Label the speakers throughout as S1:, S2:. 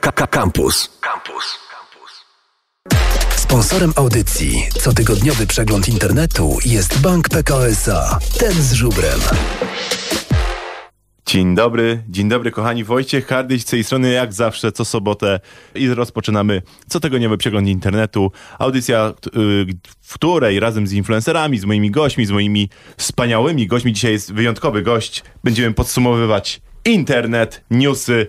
S1: Campus. Campus. Sponsorem audycji cotygodniowy przegląd internetu jest Bank PKO SA. Ten z żubrem.
S2: Dzień dobry, dzień dobry kochani. Wojciech Hardyś z tej strony jak zawsze co sobotę i rozpoczynamy cotygodniowy przegląd internetu. Audycja, y, w której razem z influencerami, z moimi gośćmi, z moimi wspaniałymi gośćmi, dzisiaj jest wyjątkowy gość, będziemy podsumowywać internet, newsy,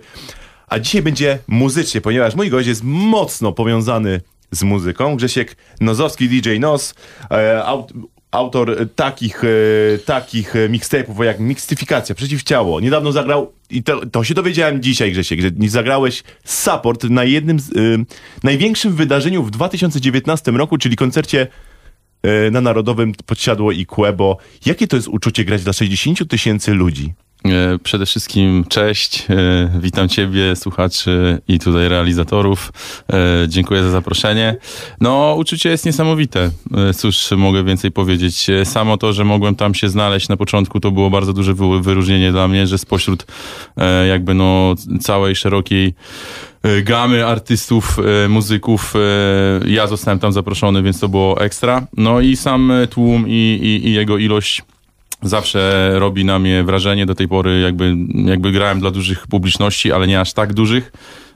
S2: a dzisiaj będzie muzycznie, ponieważ mój gość jest mocno powiązany z muzyką. Grzesiek Nozowski, DJ Nos, e, aut, autor takich, e, takich mixtape'ów jak Mixtyfikacja, Przeciwciało. Niedawno zagrał, i to, to się dowiedziałem dzisiaj Grzesiek, że zagrałeś support na jednym z, y, największym wydarzeniu w 2019 roku, czyli koncercie y, na Narodowym Podsiadło i Kłebo. Jakie to jest uczucie grać dla 60 tysięcy ludzi?
S3: E, przede wszystkim cześć, e, witam Ciebie, słuchaczy i tutaj realizatorów. E, dziękuję za zaproszenie. No, uczucie jest niesamowite. Cóż mogę więcej powiedzieć? Samo to, że mogłem tam się znaleźć na początku, to było bardzo duże wyróżnienie dla mnie, że spośród jakby no całej szerokiej gamy artystów, muzyków. Ja zostałem tam zaproszony, więc to było ekstra. No i sam tłum i, i, i jego ilość zawsze robi na mnie wrażenie. Do tej pory jakby, jakby grałem dla dużych publiczności, ale nie aż tak dużych.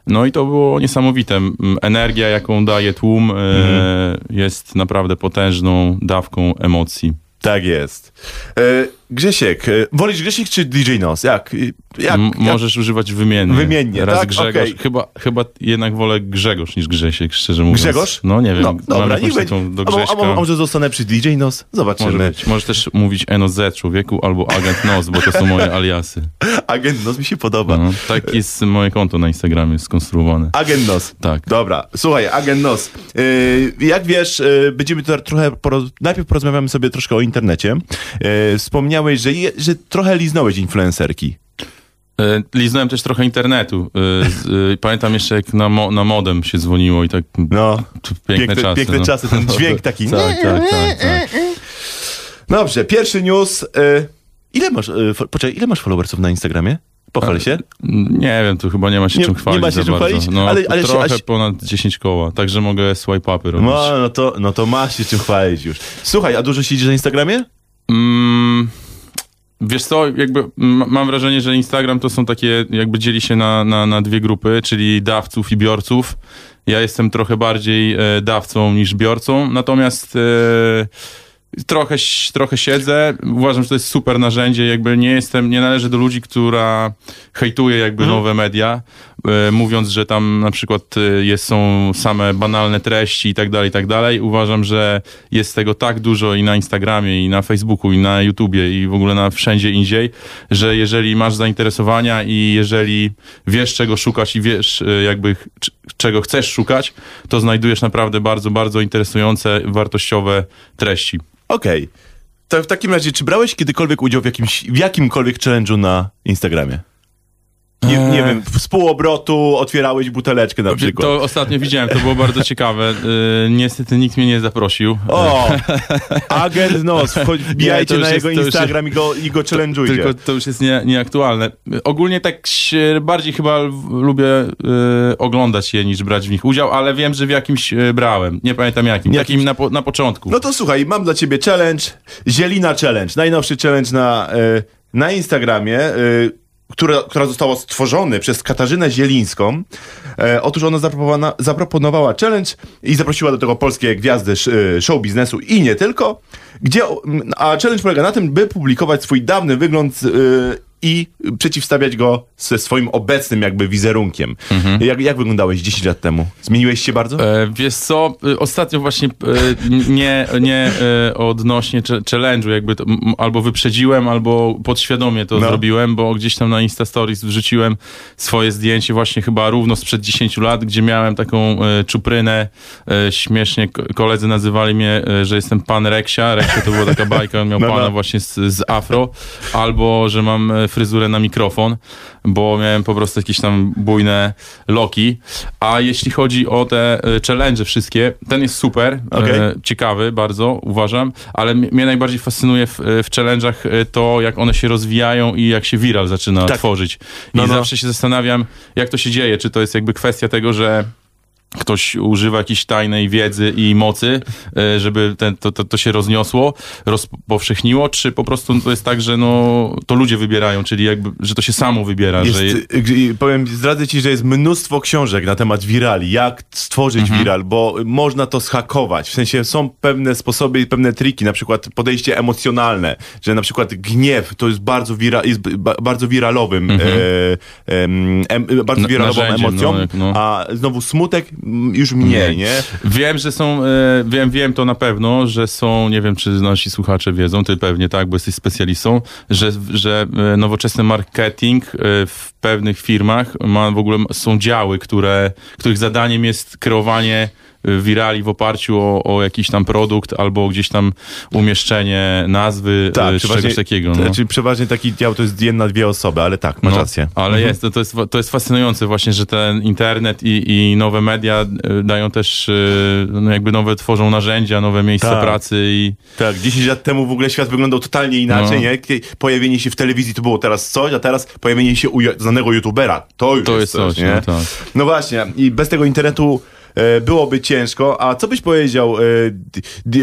S3: No i to było niesamowite. Energia, jaką daje tłum, mhm. e, jest naprawdę potężną dawką emocji.
S2: Tak jest. E, Grzesiek, e, wolisz Grzesiek czy DJ Nos? Jak? jak,
S3: jak? Możesz używać wymiennie.
S2: Wymiennie,
S3: Raz
S2: tak?
S3: Grzegorz.
S2: Okay.
S3: Chyba, chyba jednak wolę Grzegorz niż Grzesiek, szczerze mówiąc.
S2: Grzegorz?
S3: No nie wiem.
S2: No, dobra,
S3: niech
S2: będzie.
S3: do Grześka.
S2: A, a, a, może zostanę przy DJ Nos? Zobaczymy.
S3: Może być. Możesz też mówić NOZ człowieku albo Agent Nos, bo to są moje aliasy.
S2: Agent Nos mi się podoba. No,
S3: tak jest moje konto na Instagramie skonstruowane.
S2: Agent Nos.
S3: Tak.
S2: Dobra, słuchaj, Agent Nos. Yy, jak wiesz, yy, będziemy tutaj trochę, poroz... najpierw porozmawiamy sobie troszkę o internecie. Yy, wspomniałeś, że, je, że trochę liznąłeś influencerki.
S3: Liznąłem też trochę internetu. Pamiętam jeszcze, jak na, mo na modem się dzwoniło i tak.
S2: No,
S3: piękne, piękne czasy.
S2: Piękne
S3: no.
S2: czasy, ten dźwięk taki.
S3: tak, tak, tak, tak.
S2: Dobrze, pierwszy news. Ile masz, poczekaj, ile masz followersów na Instagramie? Pochwal się.
S3: Nie wiem, tu chyba nie ma się
S2: nie,
S3: czym chwalić
S2: Nie ma się czym chwalić?
S3: No, ale, ale trochę się, ponad 10 koła, także mogę swipe-upy robić.
S2: No, no, to, no to masz się czym chwalić już. Słuchaj, a dużo siedzisz na Instagramie?
S3: Mm, wiesz co, jakby mam wrażenie, że Instagram to są takie, jakby dzieli się na, na, na dwie grupy, czyli dawców i biorców. Ja jestem trochę bardziej e, dawcą niż biorcą, natomiast... E, Trochę, trochę siedzę. Uważam, że to jest super narzędzie. Jakby nie jestem, nie należę do ludzi, która hejtuje jakby hmm. nowe media, mówiąc, że tam na przykład e, jest, są same banalne treści i tak dalej, i tak dalej. Uważam, że jest tego tak dużo i na Instagramie, i na Facebooku, i na YouTubie, i w ogóle na wszędzie indziej, że jeżeli masz zainteresowania i jeżeli wiesz, czego szukać i wiesz, e, jakby czego chcesz szukać, to znajdujesz naprawdę bardzo, bardzo interesujące, wartościowe treści.
S2: Okej. Okay. To w takim razie, czy brałeś kiedykolwiek udział w, jakimś, w jakimkolwiek challenge'u na Instagramie? Nie, nie wiem, z półobrotu otwierałeś buteleczkę na przykład.
S3: To ostatnio widziałem, to było bardzo ciekawe. Yy, niestety nikt mnie nie zaprosił.
S2: O! Agent Nos, wbijajcie nie, na jego jest, Instagram jest, i go, i go challenge'ujcie.
S3: Tylko to już jest nie, nieaktualne. Ogólnie tak bardziej chyba lubię yy, oglądać je niż brać w nich udział, ale wiem, że w jakimś yy, brałem. Nie pamiętam jakim. Jakimś... Takim na, po, na początku.
S2: No to słuchaj, mam dla ciebie challenge. Zielina Challenge. Najnowszy challenge na, yy, na Instagramie która, która została stworzona przez Katarzynę Zielińską. E, otóż ona zaproponowała, zaproponowała challenge i zaprosiła do tego polskie gwiazdy e, show biznesu i nie tylko. Gdzie, a challenge polega na tym, by publikować swój dawny wygląd e, i przeciwstawiać go ze swoim obecnym jakby wizerunkiem. Mhm. Jak, jak wyglądałeś 10 lat temu? Zmieniłeś się bardzo?
S3: E, wiesz co, y, ostatnio właśnie e, nie, nie e, odnośnie challenge'u jakby to, albo wyprzedziłem, albo podświadomie to no. zrobiłem, bo gdzieś tam na Insta Stories wrzuciłem swoje zdjęcie właśnie chyba równo sprzed 10 lat, gdzie miałem taką e, czuprynę, e, śmiesznie koledzy nazywali mnie, e, że jestem pan Reksia, Reksia to była taka bajka, on miał no, pana no. właśnie z, z afro, albo że mam fryzurę na mikrofon, bo miałem po prostu jakieś tam bujne loki. A jeśli chodzi o te e, challenge wszystkie, ten jest super, e, ciekawy bardzo, uważam, ale mnie najbardziej fascynuje w, w challenge'ach e, to, jak one się rozwijają i jak się viral zaczyna
S2: Tak.
S3: tworzyć. I
S2: No, no.
S3: zawsze się zastanawiam, jak to się dzieje, czy to jest jakby kwestia tego, że ktoś używa jakiejś tajnej wiedzy i mocy, e, żeby ten, to, to, to się rozniosło, rozpowszechniło, czy po prostu to jest tak, że no, to ludzie wybierają, czyli jakby, że to się samo wybiera,
S2: Jest,
S3: że...
S2: y, powiem, zdradzę ci, że jest mnóstwo książek na temat wirali, jak stworzyć
S3: Mhm.
S2: wiral, bo można to schakować. W sensie są pewne sposoby i pewne triki, na przykład podejście emocjonalne, że na przykład gniew to jest bardzo, wira, jest ba, bardzo wiralowym, e, em, em, bardzo
S3: Mhm.
S2: Wiralową emocją,
S3: no, no.
S2: a znowu smutek już mniej, nie?
S3: Wiem, że są, e, wiem, wiem to na pewno, że są, nie wiem, czy nasi słuchacze wiedzą, ty pewnie tak, bo jesteś specjalistą, że, że e, nowoczesny marketing e, w pewnych firmach ma w ogóle, są działy, które, których zadaniem jest kreowanie wirali w oparciu o, o jakiś tam produkt albo gdzieś tam umieszczenie nazwy
S2: Tak,
S3: e, czy czegoś takiego.
S2: to
S3: No.
S2: znaczy, przeważnie taki dział to jest jedna, dwie osoby, ale tak, masz
S3: No,
S2: rację.
S3: Ale jest, to, to, jest, to jest fascynujące właśnie, że ten internet i, i nowe media e, dają też, no jakby nowe, tworzą narzędzia, nowe miejsca
S2: Tak.
S3: pracy i
S2: Tak, 10 lat temu w ogóle świat wyglądał totalnie inaczej,
S3: No.
S2: nie? Pojawienie się w telewizji to było teraz coś, a teraz pojawienie się u znanego youtubera, to już
S3: to
S2: jest
S3: jest
S2: coś,
S3: coś,
S2: nie?
S3: no tak.
S2: No właśnie, i bez tego internetu byłoby ciężko, a co byś powiedział, e, d,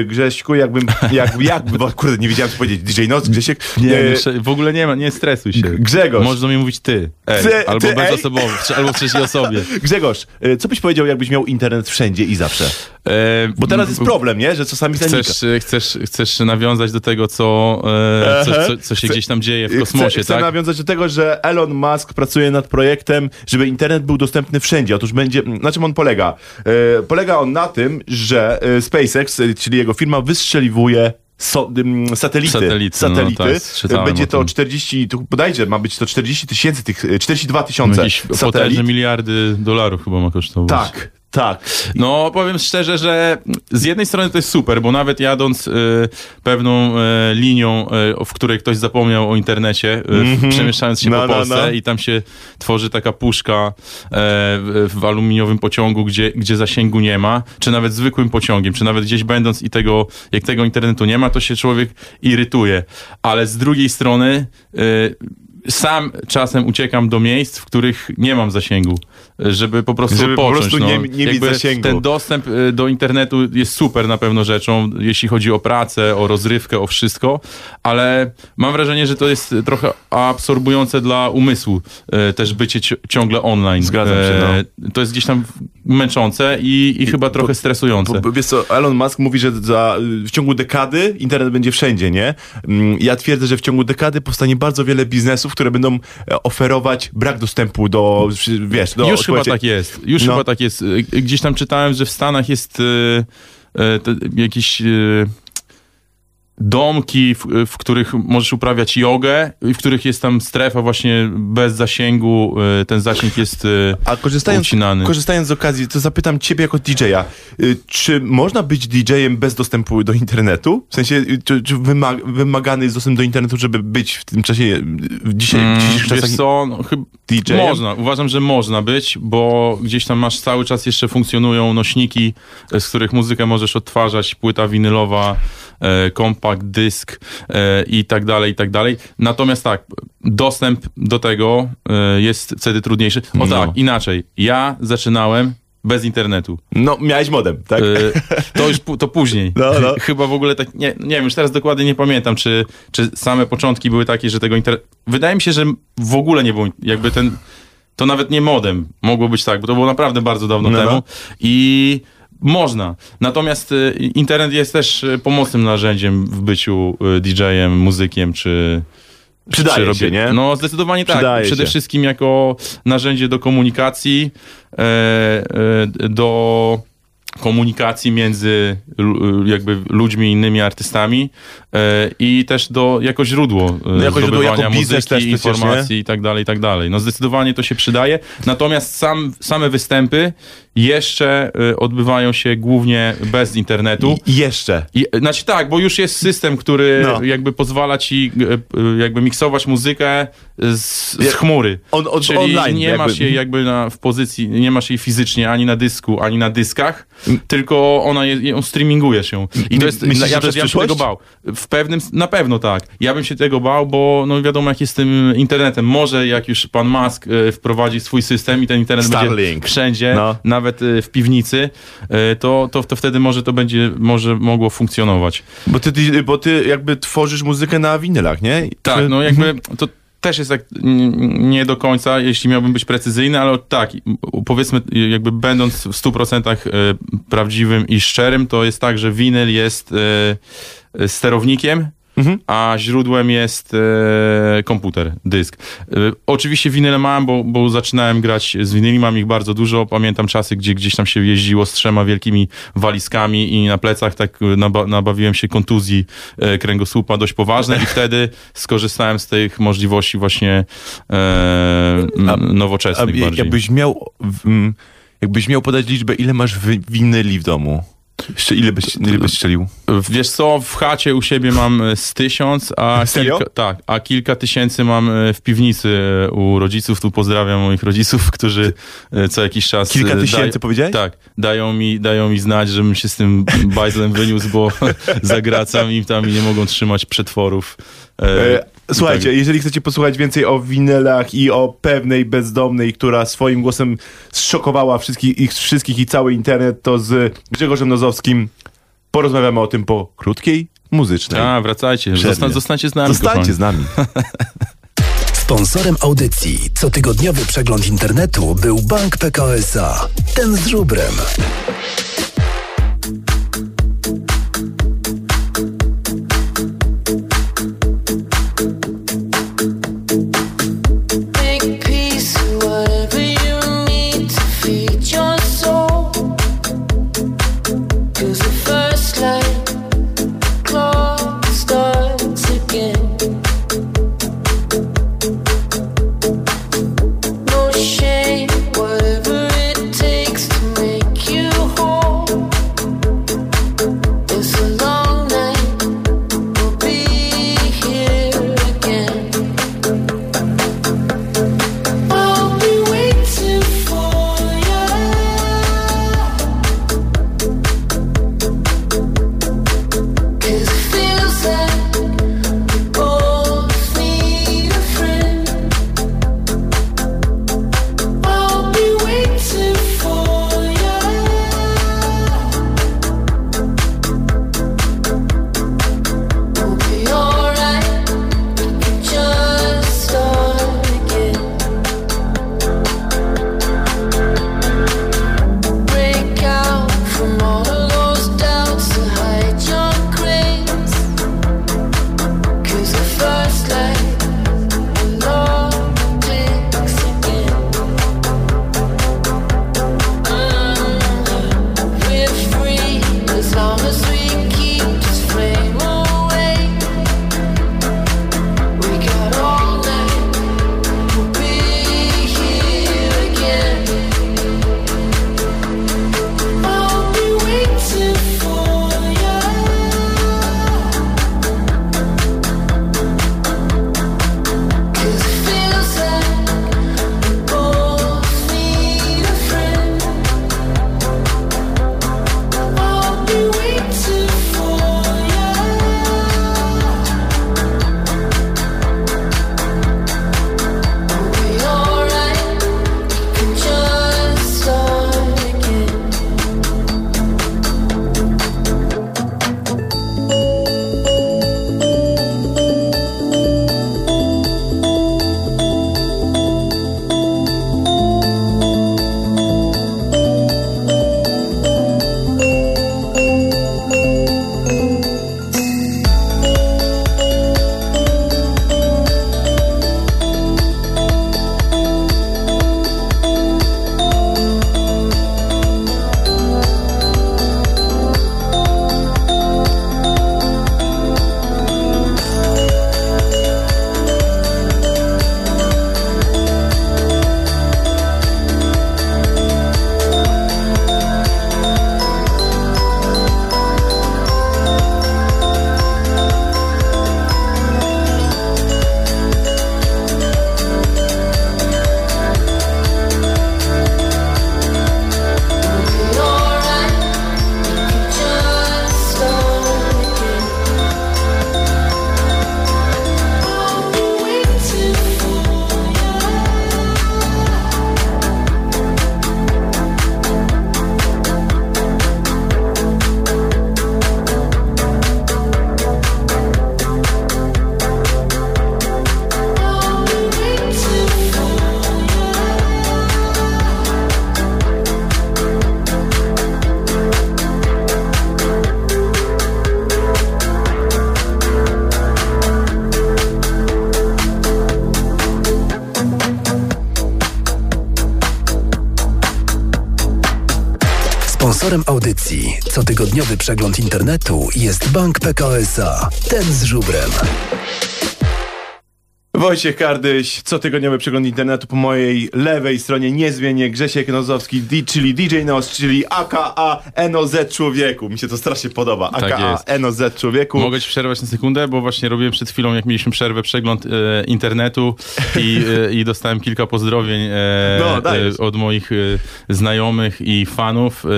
S2: e, Grześku, jakbym, jak, jakby, bo kurde, nie wiedziałem co powiedzieć, DJ Noc, Grzesiek,
S3: Nie,
S2: e,
S3: w ogóle nie ma, nie stresuj się.
S2: Grzegorz.
S3: Możesz do mnie mówić ty, ej,
S2: Ty-
S3: albo
S2: ty,
S3: bezosobowo, albo w trzeciej osobie.
S2: Grzegorz, e, co byś powiedział, jakbyś miał internet wszędzie i zawsze?
S3: E,
S2: Bo teraz jest problem, nie? Że czasami zanika.
S3: Chcesz, e, chcesz, chcesz nawiązać do tego, co, e, co, co, co się
S2: Chcę-
S3: gdzieś tam dzieje w kosmosie,
S2: chcę, chcę
S3: tak?
S2: nawiązać do tego, że Elon Musk pracuje nad projektem, żeby internet był dostępny wszędzie. Otóż będzie, na czym on polega? E, polega on na tym, że SpaceX, czyli jego firma, wystrzeliwuje so, ym, satelity.
S3: Satelity, no
S2: satelity.
S3: tak,
S2: E,
S3: czytałem
S2: będzie to
S3: tym.
S2: 40, tu bodajże ma być to 40 tysięcy tych, e, 42 tysiące satelit.
S3: miliardy dolarów chyba ma kosztować.
S2: Tak, tak.
S3: No, powiem szczerze, że z jednej strony to jest super, bo nawet jadąc y, pewną y, linią, y, w której ktoś zapomniał o internecie, y, przemieszczając się
S2: No,
S3: po
S2: no,
S3: Polsce
S2: no.
S3: i tam się tworzy taka puszka e, w, w aluminiowym pociągu, gdzie, gdzie zasięgu nie ma, czy nawet zwykłym pociągiem, czy nawet gdzieś będąc i tego, jak tego internetu nie ma, to się człowiek irytuje. Ale z drugiej strony y, sam czasem uciekam do miejsc, w których nie mam zasięgu, żeby po prostu
S2: Żeby po
S3: odpocząć.
S2: prostu nie-
S3: no.
S2: nie mieć
S3: Jakby
S2: zasięgu.
S3: Ten dostęp y, do internetu jest super na pewno rzeczą, jeśli chodzi o pracę, o rozrywkę, o wszystko, ale mam wrażenie, że to jest trochę absorbujące dla umysłu y, też bycie ci- ciągle online.
S2: Zgadzam się, no.
S3: E, To jest gdzieś tam męczące i, i chyba trochę stresujące.
S2: Bo, bo wiesz co, Elon Musk mówi, że za, w ciągu dekady internet będzie wszędzie, nie? Mm, Ja twierdzę, że w ciągu dekady powstanie bardzo wiele biznesów, które będą e, oferować brak dostępu do, wiesz, do...
S3: Już chyba tak jest. Już
S2: No.
S3: chyba tak jest. Y, Gdzieś tam czytałem, że w Stanach jest y, y, te, jakiś y, domki, w, w których możesz uprawiać jogę i w których jest tam strefa właśnie bez zasięgu. y, Ten zasięg jest y,
S2: A korzystając,
S3: ucinany.
S2: korzystając z okazji, to zapytam ciebie jako DJ-a, y, czy można być DJ-em bez dostępu do internetu? W sensie, czy, czy wyma- wymagany jest dostęp do internetu, żeby być w tym czasie, w dzisiaj, w dzisiejszych
S3: Wiesz
S2: czasach
S3: co, no,
S2: DJ-em?
S3: można, uważam, że można być, bo gdzieś tam masz cały czas jeszcze funkcjonują nośniki, z których muzykę możesz odtwarzać, płyta winylowa, kompakt, dysk e, i tak dalej, i tak dalej. Natomiast tak, dostęp do tego e, jest wtedy trudniejszy. O
S2: No.
S3: tak, inaczej. Ja zaczynałem bez internetu.
S2: No, miałeś modem, tak?
S3: E, To już to później.
S2: No, no.
S3: Chyba w ogóle tak, nie, nie wiem, już teraz dokładnie nie pamiętam, czy, czy same początki były takie, że tego internetu... Wydaje mi się, że w ogóle nie było, jakby ten... To nawet nie modem mogło być tak, bo to było naprawdę bardzo dawno
S2: No, no.
S3: temu. I można. Natomiast y, internet jest też y, pomocnym narzędziem w byciu y, DJ-em, muzykiem, czy...
S2: Przydaje
S3: czy
S2: się, nie?
S3: No, zdecydowanie tak.
S2: Przydaje
S3: Przede
S2: się.
S3: wszystkim jako narzędzie do komunikacji, e, e, do komunikacji między jakby ludźmi innymi artystami e, i też do, jako źródło
S2: No jako źródło, jako biznes
S3: muzyki,
S2: też
S3: informacji i tak dalej, i tak dalej. No zdecydowanie to się przydaje, natomiast sam, same występy jeszcze e, odbywają się głównie bez internetu.
S2: I jeszcze.
S3: I, znaczy tak, bo już jest system, który
S2: No.
S3: jakby pozwala ci e, jakby miksować muzykę z, z chmury.
S2: On- on-
S3: Czyli
S2: online
S3: nie
S2: jakby.
S3: masz jej jakby na, w pozycji, nie masz jej fizycznie ani na dysku, ani na dyskach, tylko ona jest, ją streamingujesz ją. I to jest,
S2: myślisz,
S3: ja,
S2: to jest
S3: ja bym się tego bał. W pewnym, na pewno tak. Ja bym się tego bał, bo no wiadomo jak jest z tym internetem. Może jak już pan Musk wprowadzi swój system i ten internet będzie
S2: Starlink.
S3: wszędzie,
S2: No.
S3: Nawet e, w piwnicy, e, to, to, to wtedy może to będzie, może mogło funkcjonować.
S2: Bo ty, ty, bo ty jakby tworzysz muzykę na winylach, nie?
S3: Tak, no jakby to też jest tak nie do końca, jeśli miałbym być precyzyjny, ale tak, powiedzmy jakby będąc w 100% e, prawdziwym i szczerym, to jest tak, że winyl jest sterownikiem,
S2: Mhm.
S3: a źródłem jest e, komputer, dysk. E, oczywiście winyle mam, bo, bo zaczynałem grać z winyli, mam ich bardzo dużo. Pamiętam czasy, gdzie gdzieś tam się jeździło z trzema wielkimi walizkami i na plecach tak naba nabawiłem się kontuzji e, kręgosłupa dość poważnej i wtedy skorzystałem z tych możliwości właśnie e,
S2: A-
S3: nowoczesnych
S2: A
S3: bardziej.
S2: jakbyś miał, jakbyś miał podać liczbę, ile masz winyli w domu? Ile byś, ile byś strzelił?
S3: Wiesz co, w chacie u siebie mam e, z tysiąc, a
S2: Serio?
S3: kilka, tak, a kilka tysięcy mam e, w piwnicy e, u rodziców. Tu pozdrawiam moich rodziców, którzy co jakiś czas...
S2: Kilka tysięcy powiedziałeś?
S3: Tak, dają mi, dają mi znać, żebym się z tym bajzlem wyniósł, bo zagracam im tam i nie mogą trzymać przetworów. E,
S2: Słuchajcie,
S3: tak.
S2: jeżeli chcecie posłuchać więcej o winylach i o pewnej bezdomnej, która swoim głosem zszokowała wszystkich, ich wszystkich i cały internet, to z Grzegorzem Nozowskim porozmawiamy o tym po krótkiej muzycznej.
S3: A, wracajcie. Zosta, zostańcie z nami,
S2: Zostańcie
S3: kochani.
S2: z nami.
S1: Sponsorem audycji cotygodniowy przegląd internetu był Bank PKO SA. Ten z żubrem. Sponsorem audycji cotygodniowy przegląd internetu jest Bank PKO SA. Ten z żubrem.
S2: Wojciech Kardyś, cotygodniowy przegląd internetu po mojej lewej stronie niezmiennie Grzesiek Nozowski, D, czyli DJ Noz, czyli AKA NOZ Człowieku. Mi się to strasznie podoba.
S3: Tak
S2: AKA
S3: jest.
S2: NOZ Człowieku.
S3: Mogę ci przerwać na sekundę, bo właśnie robiłem przed chwilą, jak mieliśmy przerwę, przegląd e, internetu i, e, i dostałem kilka pozdrowień e,
S2: No,
S3: e, od moich e, znajomych i fanów. E,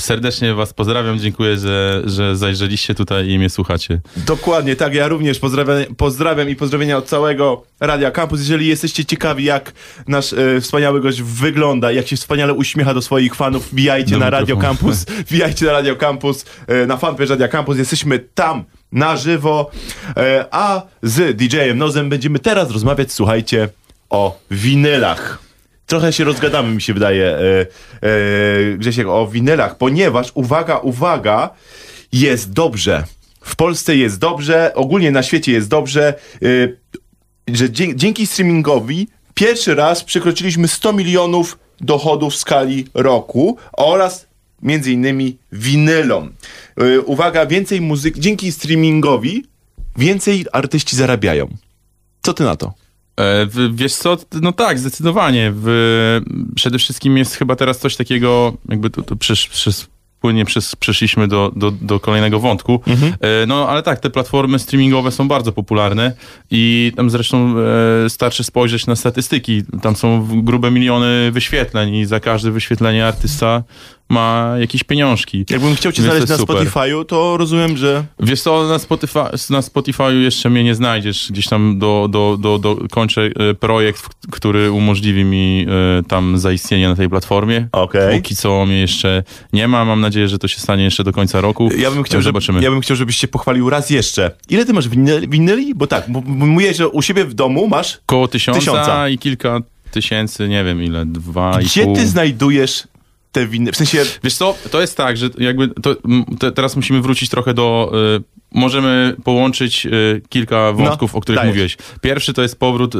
S3: serdecznie was pozdrawiam, dziękuję, że, że zajrzeliście tutaj i mnie słuchacie.
S2: Dokładnie, tak. Ja również pozdrawiam, pozdrawiam i pozdrowienia od całego Radia Campus. Jeżeli jesteście ciekawi, jak nasz e, wspaniały gość wygląda, jak się wspaniale uśmiecha do swoich fanów, wbijajcie na Radio. Campus. Wbijajcie na Radio Campus, e, na fanpage Radia Campus. Jesteśmy tam na żywo. E, a z DJ-em Nozem będziemy teraz rozmawiać, słuchajcie, o winylach. Trochę się rozgadamy, mi się wydaje, e, e, Grzesiek, o winylach, ponieważ, uwaga, uwaga, jest dobrze. W Polsce jest dobrze, ogólnie na świecie jest dobrze, y, że dzięki streamingowi pierwszy raz przekroczyliśmy 100 milionów dochodów w skali roku oraz między innymi winylom. Y, uwaga, więcej muzyki, dzięki streamingowi więcej artyści zarabiają. Co ty na to?
S3: E, Wiesz co, no tak, zdecydowanie. W, przede wszystkim jest chyba teraz coś takiego, jakby to, to przesz, płynnie przesz, przeszliśmy do, do, do kolejnego wątku. E, No ale tak, te platformy streamingowe są bardzo popularne i tam zresztą e, starczy spojrzeć na statystyki. Tam są grube miliony wyświetleń i za każde wyświetlenie artysta ma jakieś pieniążki.
S2: Jakbym chciał cię
S3: Więc
S2: znaleźć na
S3: super.
S2: Spotify'u, to rozumiem, że
S3: Wiesz co, na, Spotify, na Spotify'u jeszcze mnie nie znajdziesz. Gdzieś tam do, do, do, do kończę e, projekt, który umożliwi mi e, tam zaistnienie na tej platformie.
S2: Okej.
S3: Póki co mnie jeszcze nie ma. Mam nadzieję, że to się stanie jeszcze do końca roku.
S2: Ja bym chciał,
S3: E,
S2: żeby,
S3: Zobaczymy.
S2: ja bym chciał, żebyś się pochwalił raz jeszcze. Ile ty masz winyli? winyli? Bo tak, mówię, że u siebie w domu masz.
S3: Koło tysiąca,
S2: Tysiąca.
S3: i kilka tysięcy, nie wiem ile, dwa
S2: Gdzie
S3: i pół.
S2: ty znajdujesz te winy? W sensie,
S3: Wiesz co, to jest tak, że jakby to, teraz musimy wrócić trochę do... Y, możemy połączyć y, kilka wątków, o których
S2: dajesz.
S3: mówiłeś. Pierwszy to jest powrót y,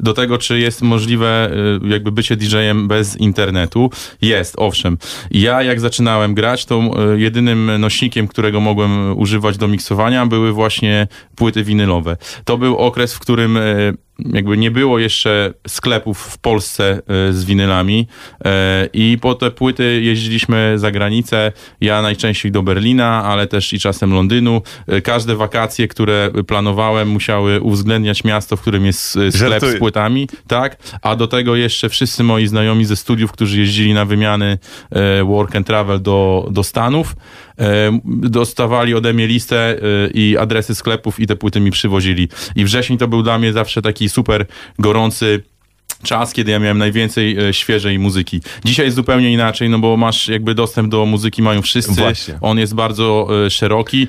S3: do tego, czy jest możliwe y, jakby bycie DJ-em bez internetu. Jest, owszem. Ja jak zaczynałem grać, to y, jedynym nośnikiem, którego mogłem używać do miksowania były właśnie płyty winylowe. To był okres, w którym y, jakby nie było jeszcze sklepów w Polsce z winylami i po te płyty jeździliśmy za granicę, ja najczęściej do Berlina, ale też i czasem Londynu. E, Każde wakacje, które planowałem musiały uwzględniać miasto, w którym jest e, sklep z płytami, tak, a do tego jeszcze wszyscy moi znajomi ze studiów, którzy jeździli na wymiany e, work and travel do, do Stanów, dostawali ode mnie listę i adresy sklepów i te płyty mi przywozili. I wrzesień to był dla mnie zawsze taki super gorący czas, kiedy ja miałem najwięcej świeżej muzyki. Dzisiaj jest zupełnie inaczej, no bo masz jakby dostęp do muzyki mają wszyscy.
S2: Właśnie.
S3: On jest bardzo szeroki.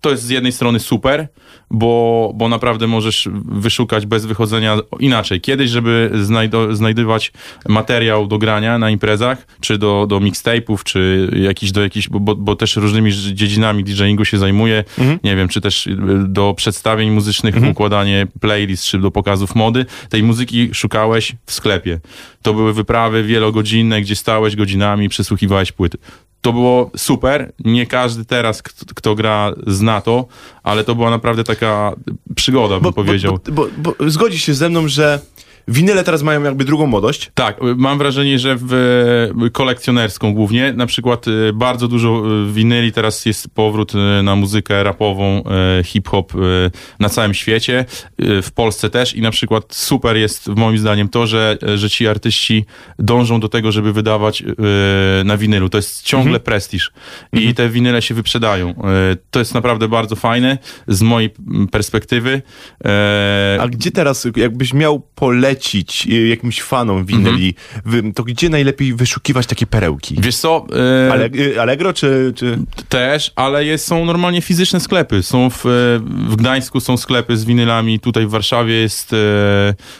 S3: To jest z jednej strony super, bo, bo naprawdę możesz wyszukać bez wychodzenia inaczej. Kiedyś, żeby znajdo, znajdywać materiał do grania na imprezach, czy do, do mixtape'ów, czy jakiś do jakichś, bo, bo, też różnymi dziedzinami DJingu się zajmuję, nie wiem, czy też y, do przedstawień muzycznych, układanie playlist, czy do pokazów mody, tej muzyki szukałeś w sklepie. To były wyprawy wielogodzinne, gdzie stałeś godzinami, przesłuchiwałeś płyty. To było super. Nie każdy teraz, kto, kto gra, zna to, ale to była naprawdę taka przygoda, bym powiedział.
S2: Bo, bo, bo zgodzisz się ze mną, że winyle teraz mają jakby drugą młodość.
S3: Tak, mam wrażenie, że w y, kolekcjonerską głównie. Na przykład y, bardzo dużo y, winyli, teraz jest powrót na muzykę rapową, hip-hop na całym świecie, w Polsce też i na przykład super jest moim zdaniem to, że, że ci artyści dążą do tego, żeby wydawać na winylu. To jest ciągle prestiż i te winyle się wyprzedają. To jest naprawdę bardzo fajne z mojej perspektywy. E,
S2: A gdzie teraz, jakbyś miał polecić y, jakimś fanom winyli, wy- to gdzie najlepiej wyszukiwać takie perełki?
S3: Wiesz co? e,
S2: Ale, y, Allegro czy... czy...
S3: Też, ale jest, są normalnie fizyczne sklepy. Są w, w Gdańsku są sklepy z winylami, tutaj w Warszawie jest e,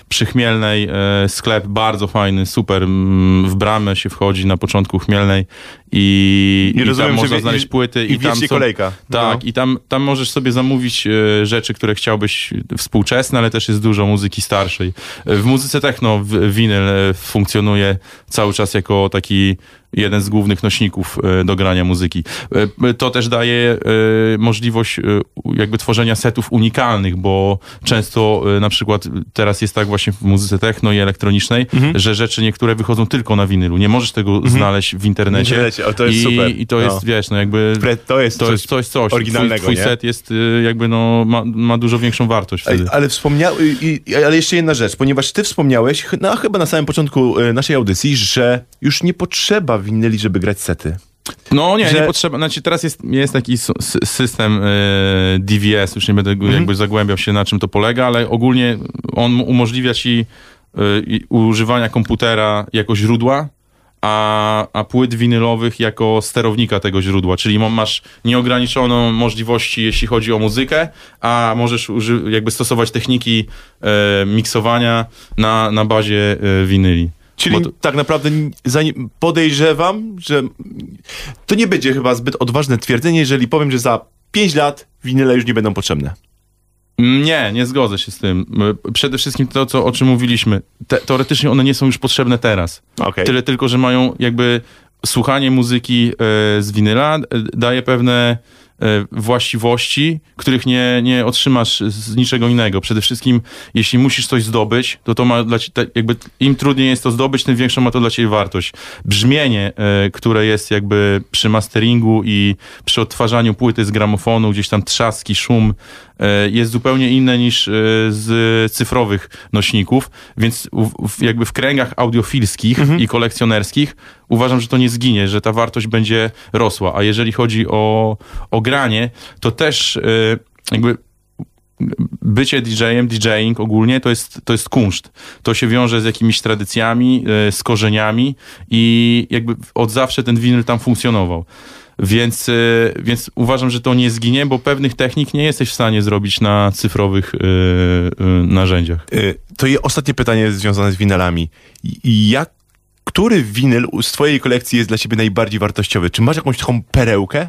S3: przy Chmielnej e, sklep bardzo fajny, super. Mm, W bramę się wchodzi na początku Chmielnej i,
S2: I
S3: i,
S2: rozumiem,
S3: tam można znaleźć płyty.
S2: i wiecznie
S3: są-
S2: kolejka.
S3: Tak,
S2: No.
S3: i tam, tam możesz sobie zamówić e, rzeczy, które chciałbyś współczesne, ale też jest dużo muzyki starszej. E, W muzyce techno w- winyl e, funkcjonuje cały czas jako taki jeden z głównych nośników e, do grania muzyki. E, To też daje e, możliwość jakby tworzenia setów unikalnych, bo często na przykład teraz jest tak właśnie w muzyce techno i elektronicznej,
S2: Mhm.
S3: że rzeczy niektóre wychodzą tylko na winylu. Nie możesz tego znaleźć w internecie.
S2: W internecie, o, to jest
S3: I,
S2: super.
S3: I to
S2: No.
S3: jest, wiesz, no jakby...
S2: To jest
S3: To
S2: coś,
S3: jest coś, coś.
S2: oryginalnego,
S3: Twój, twój set jest jakby, no, ma, ma dużo większą wartość wtedy.
S2: Ale wspomniałeś, ale jeszcze jedna rzecz, ponieważ ty wspomniałeś, no chyba na samym początku naszej audycji, że już nie potrzeba winyli, żeby grać sety.
S3: No nie,
S2: że-
S3: nie potrzeba. Znaczy teraz jest, jest taki system y, DVS, już nie będę
S2: Mhm.
S3: jakby zagłębiał się na czym to polega, ale ogólnie on umożliwia ci y, używania komputera jako źródła, a, a płyt winylowych jako sterownika tego źródła, czyli masz nieograniczoną możliwości, jeśli chodzi o muzykę, a możesz jakby stosować techniki e, miksowania na, na bazie e, winyli.
S2: Czyli
S3: to-
S2: tak naprawdę podejrzewam, że to nie będzie chyba zbyt odważne twierdzenie, jeżeli powiem, że za 5 lat winyle już nie będą potrzebne.
S3: Nie, nie zgodzę się z tym. Y, Przede wszystkim to, co, o czym mówiliśmy. Te, teoretycznie one nie są już potrzebne teraz.
S2: Okej.
S3: Tyle tylko, że mają jakby słuchanie muzyki e, z winyla e, daje pewne właściwości, których nie, nie otrzymasz z niczego innego. Przede wszystkim, jeśli musisz coś zdobyć, to to ma dla ciebie, jakby im trudniej jest to zdobyć, tym większą ma to dla ciebie wartość. Brzmienie, e, które jest jakby przy masteringu i przy odtwarzaniu płyty z gramofonu, gdzieś tam trzaski, szum, e, jest zupełnie inne niż e, z cyfrowych nośników, więc jakby w kręgach audiofilskich i kolekcjonerskich uważam, że to nie zginie, że ta wartość będzie rosła. A jeżeli chodzi o, o granie, to też e, jakby bycie DJ-em, DJing ogólnie to jest, to jest kunszt. To się wiąże z jakimiś tradycjami, e, z korzeniami i jakby od zawsze ten winyl tam funkcjonował. Więc, e, więc uważam, że to nie zginie, bo pewnych technik nie jesteś w stanie zrobić na cyfrowych narzędziach.
S2: Y, To je ostatnie pytanie związane z winylami. Jak, który winyl z twojej kolekcji jest dla ciebie najbardziej wartościowy? Czy masz jakąś taką perełkę?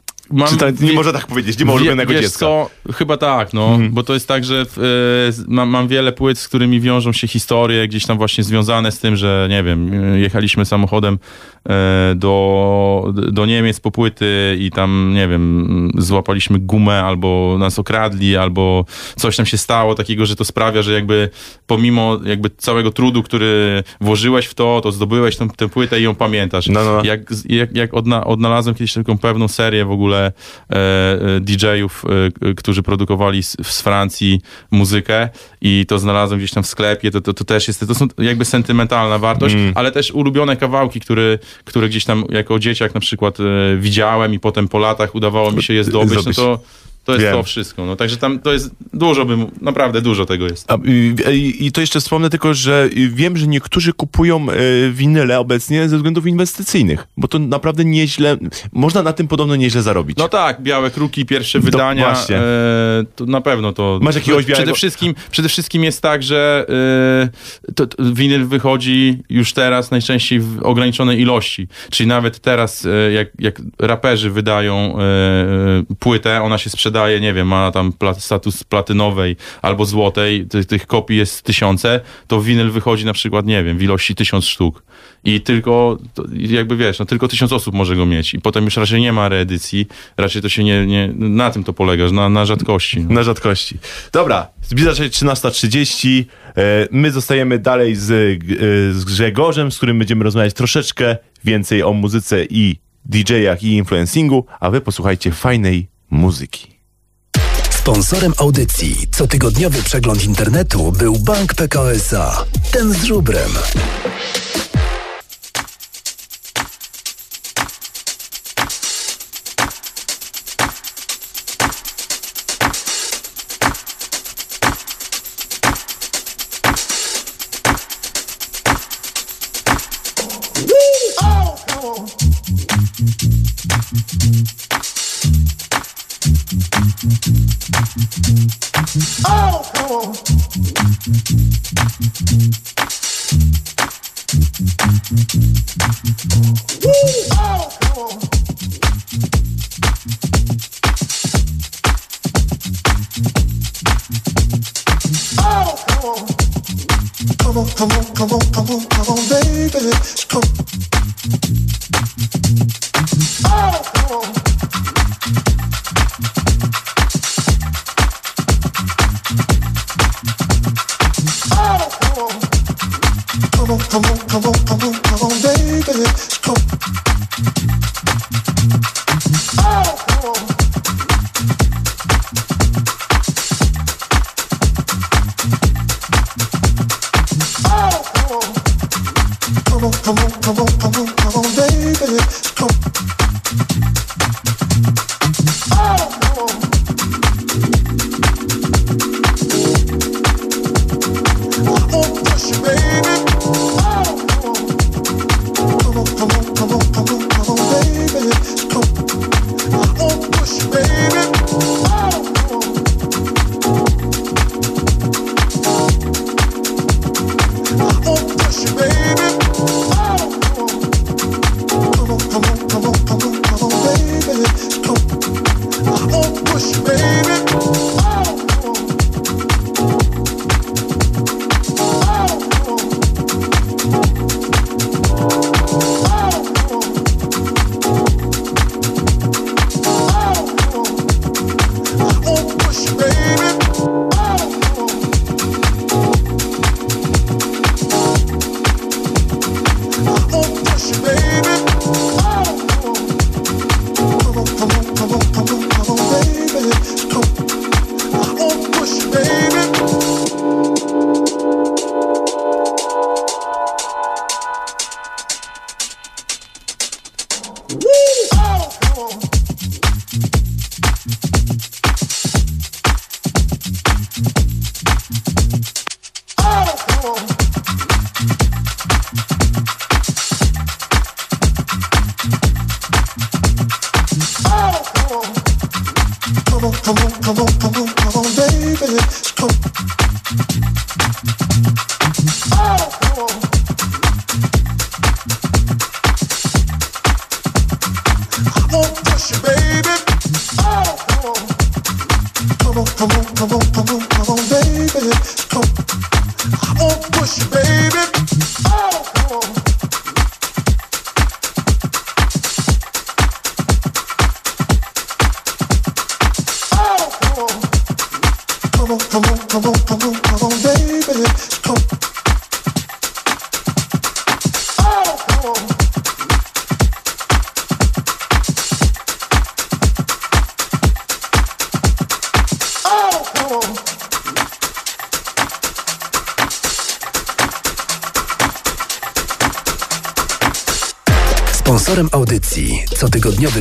S3: Mam,
S2: Czy to, nie
S3: wie-
S2: można tak powiedzieć, nie ma ulubionego
S3: wiesz
S2: dziecka. Mhm.
S3: Co? Chyba tak, no, bo to jest tak, że z- mam, mam wiele płyt, z którymi wiążą się historie, gdzieś tam właśnie związane z tym, że nie wiem, jechaliśmy samochodem e, do, do Niemiec po płyty i tam, nie wiem, złapaliśmy gumę albo nas okradli, albo coś tam się stało takiego, że to sprawia, że jakby pomimo jakby całego trudu, który włożyłeś w to, to zdobyłeś tę, tę płytę i ją pamiętasz.
S2: No, no.
S3: Jak, jak, jak odna, odnalazłem kiedyś taką pewną serię w ogóle e, e, DJ-ów, e, którzy produkowali z, z Francji muzykę i to znalazłem gdzieś tam w sklepie, to, to, to też jest, to są jakby sentymentalna wartość,
S2: Mm.
S3: ale też ulubione kawałki, które, które gdzieś tam jako dzieciak na przykład widziałem i potem po latach udawało mi się je zdobyć, no to to jest
S2: Wiem.
S3: to wszystko. No, także tam to jest dużo, bym, naprawdę dużo tego jest.
S2: A, y, I, I to jeszcze wspomnę tylko, że y, wiem, że niektórzy kupują y, winyle obecnie ze względów inwestycyjnych, bo to naprawdę nieźle, można na tym podobno nieźle zarobić.
S3: No tak, Białe Kruki, pierwsze
S2: To
S3: wydania,
S2: właśnie.
S3: e, to na pewno to...
S2: Masz jakiegoś
S3: przede
S2: białego-
S3: wszystkim, przede wszystkim jest tak, że e, to, to winyl wychodzi już teraz najczęściej w ograniczonej ilości, czyli nawet teraz e, jak, jak raperzy wydają e, płytę, ona się sprzedaje, nie wiem, ma tam pla, status platynowej albo złotej, tych, tych kopii jest tysiące, to winyl wychodzi na przykład, nie wiem, w ilości tysiąc sztuk. I tylko, jakby wiesz, no tylko tysiąc osób może go mieć. I potem już raczej nie ma reedycji. Raczej to się nie, nie na tym to polega, na, na rzadkości. No.
S2: Na rzadkości. Dobra, zbliża się 13.30. E, My zostajemy dalej z, e, z Grzegorzem, z którym będziemy rozmawiać troszeczkę więcej o muzyce i DJ-ach i influencingu, a wy posłuchajcie fajnej muzyki.
S1: Sponsorem audycji cotygodniowy przegląd internetu był Bank PKO SA. Ten z żubrem.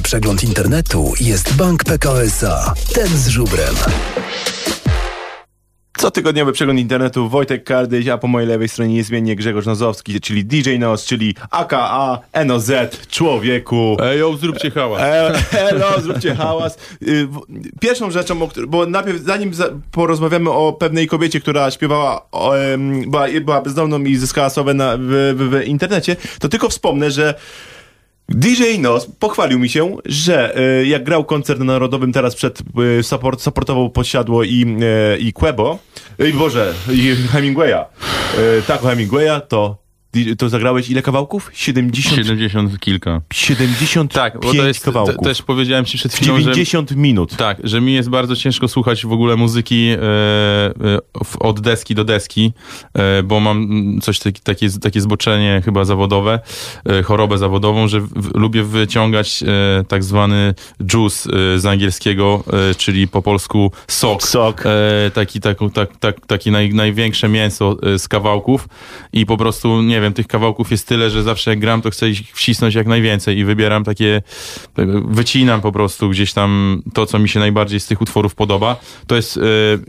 S1: Przegląd internetu jest Bank PKO SA. Ten z żubrem.
S2: Cotygodniowy przegląd internetu Wojtek Kardyś, a po mojej lewej stronie niezmiennie Grzegorz Nozowski, czyli DJ Nos, czyli AKA NOZ, człowieku.
S3: Ej, yo, zróbcie hałas.
S2: E, Elo, zróbcie hałas. Y, Pierwszą rzeczą, bo najpierw zanim za, porozmawiamy o pewnej kobiecie, która śpiewała, była bezdomną i zyskała sławę na, w, w, w internecie, to tylko wspomnę, że DJ Nos pochwalił mi się, że e, jak grał koncert narodowym teraz przed e, support, supportował Posiadło i, e, i Quebo, i Boże, i Hemingwaya, tak, Hemingwaya, to, to zagrałeś ile kawałków? 70,
S3: 70 kilka.
S2: 75
S3: Tak, bo to jest,
S2: kawałków.
S3: te, też powiedziałem ci przed chwilą, że...
S2: 90 minut.
S3: Tak, że mi jest bardzo ciężko słuchać w ogóle muzyki e, e, w- od deski do deski, e, bo mam coś taki, takie, takie zboczenie chyba zawodowe, e, chorobę zawodową, że w, lubię wyciągać e, tak zwany juice e, z angielskiego, e, czyli po polsku sok.
S2: Sok.
S3: E, taki, taką, tak, tak, taki naj, największe mięso e, z kawałków i po prostu, nie wiem, tych kawałków jest tyle, że zawsze jak gram, to chcę ich wcisnąć jak najwięcej i wybieram takie, tak, wycinam po prostu gdzieś tam to, co mi się najbardziej z tych utworów podoba. To jest, e,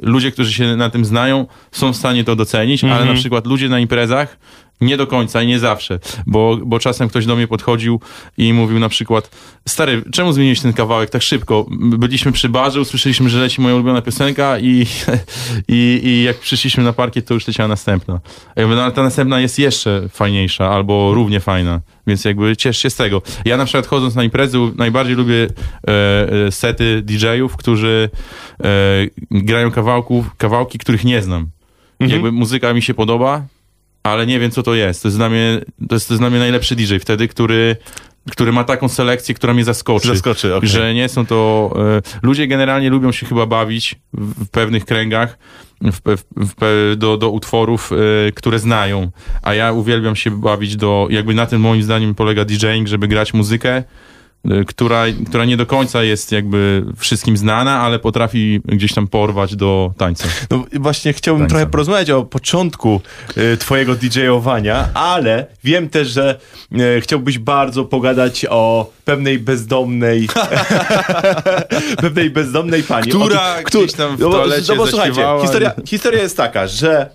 S3: ludzie, którzy się na tym znają, są w stanie to docenić, ale na przykład ludzie na imprezach nie do końca i nie zawsze, bo, bo czasem ktoś do mnie podchodził i mówił na przykład, stary, czemu zmieniłeś ten kawałek tak szybko? Byliśmy przy barze, usłyszeliśmy, że leci moja ulubiona piosenka i, i, i jak przyszliśmy na parkiet, to już leciała następna. Ja mówię, no, ta następna jest jeszcze fajniejsza albo równie fajna, więc jakby ciesz się z tego. Ja na przykład chodząc na imprezy najbardziej lubię e, e, sety DJ-ów, którzy e, grają kawałków, kawałki, których nie znam. Jakby muzyka mi się podoba, ale nie wiem, co to jest. To jest dla mnie, to jest, to jest dla mnie najlepszy DJ wtedy, który, który ma taką selekcję, która mnie zaskoczy.
S2: Zaskoczy, okej.
S3: Że nie są to... E, ludzie generalnie lubią się chyba bawić w, w pewnych kręgach w, w, do, do utworów, e, które znają. A ja uwielbiam się bawić do... Jakby na tym moim zdaniem polega DJing, żeby grać muzykę, która, która nie do końca jest jakby wszystkim znana, ale potrafi gdzieś tam porwać do tańca.
S2: No właśnie chciałbym
S3: Tańca.
S2: trochę porozmawiać o początku e, twojego DJ-owania, ale wiem też, że e, chciałbyś bardzo pogadać o pewnej bezdomnej pewnej bezdomnej pani.
S3: Która
S2: o
S3: gdzieś tam w
S2: no
S3: toalecie
S2: no bo słuchajcie, historia, historia jest taka, że e,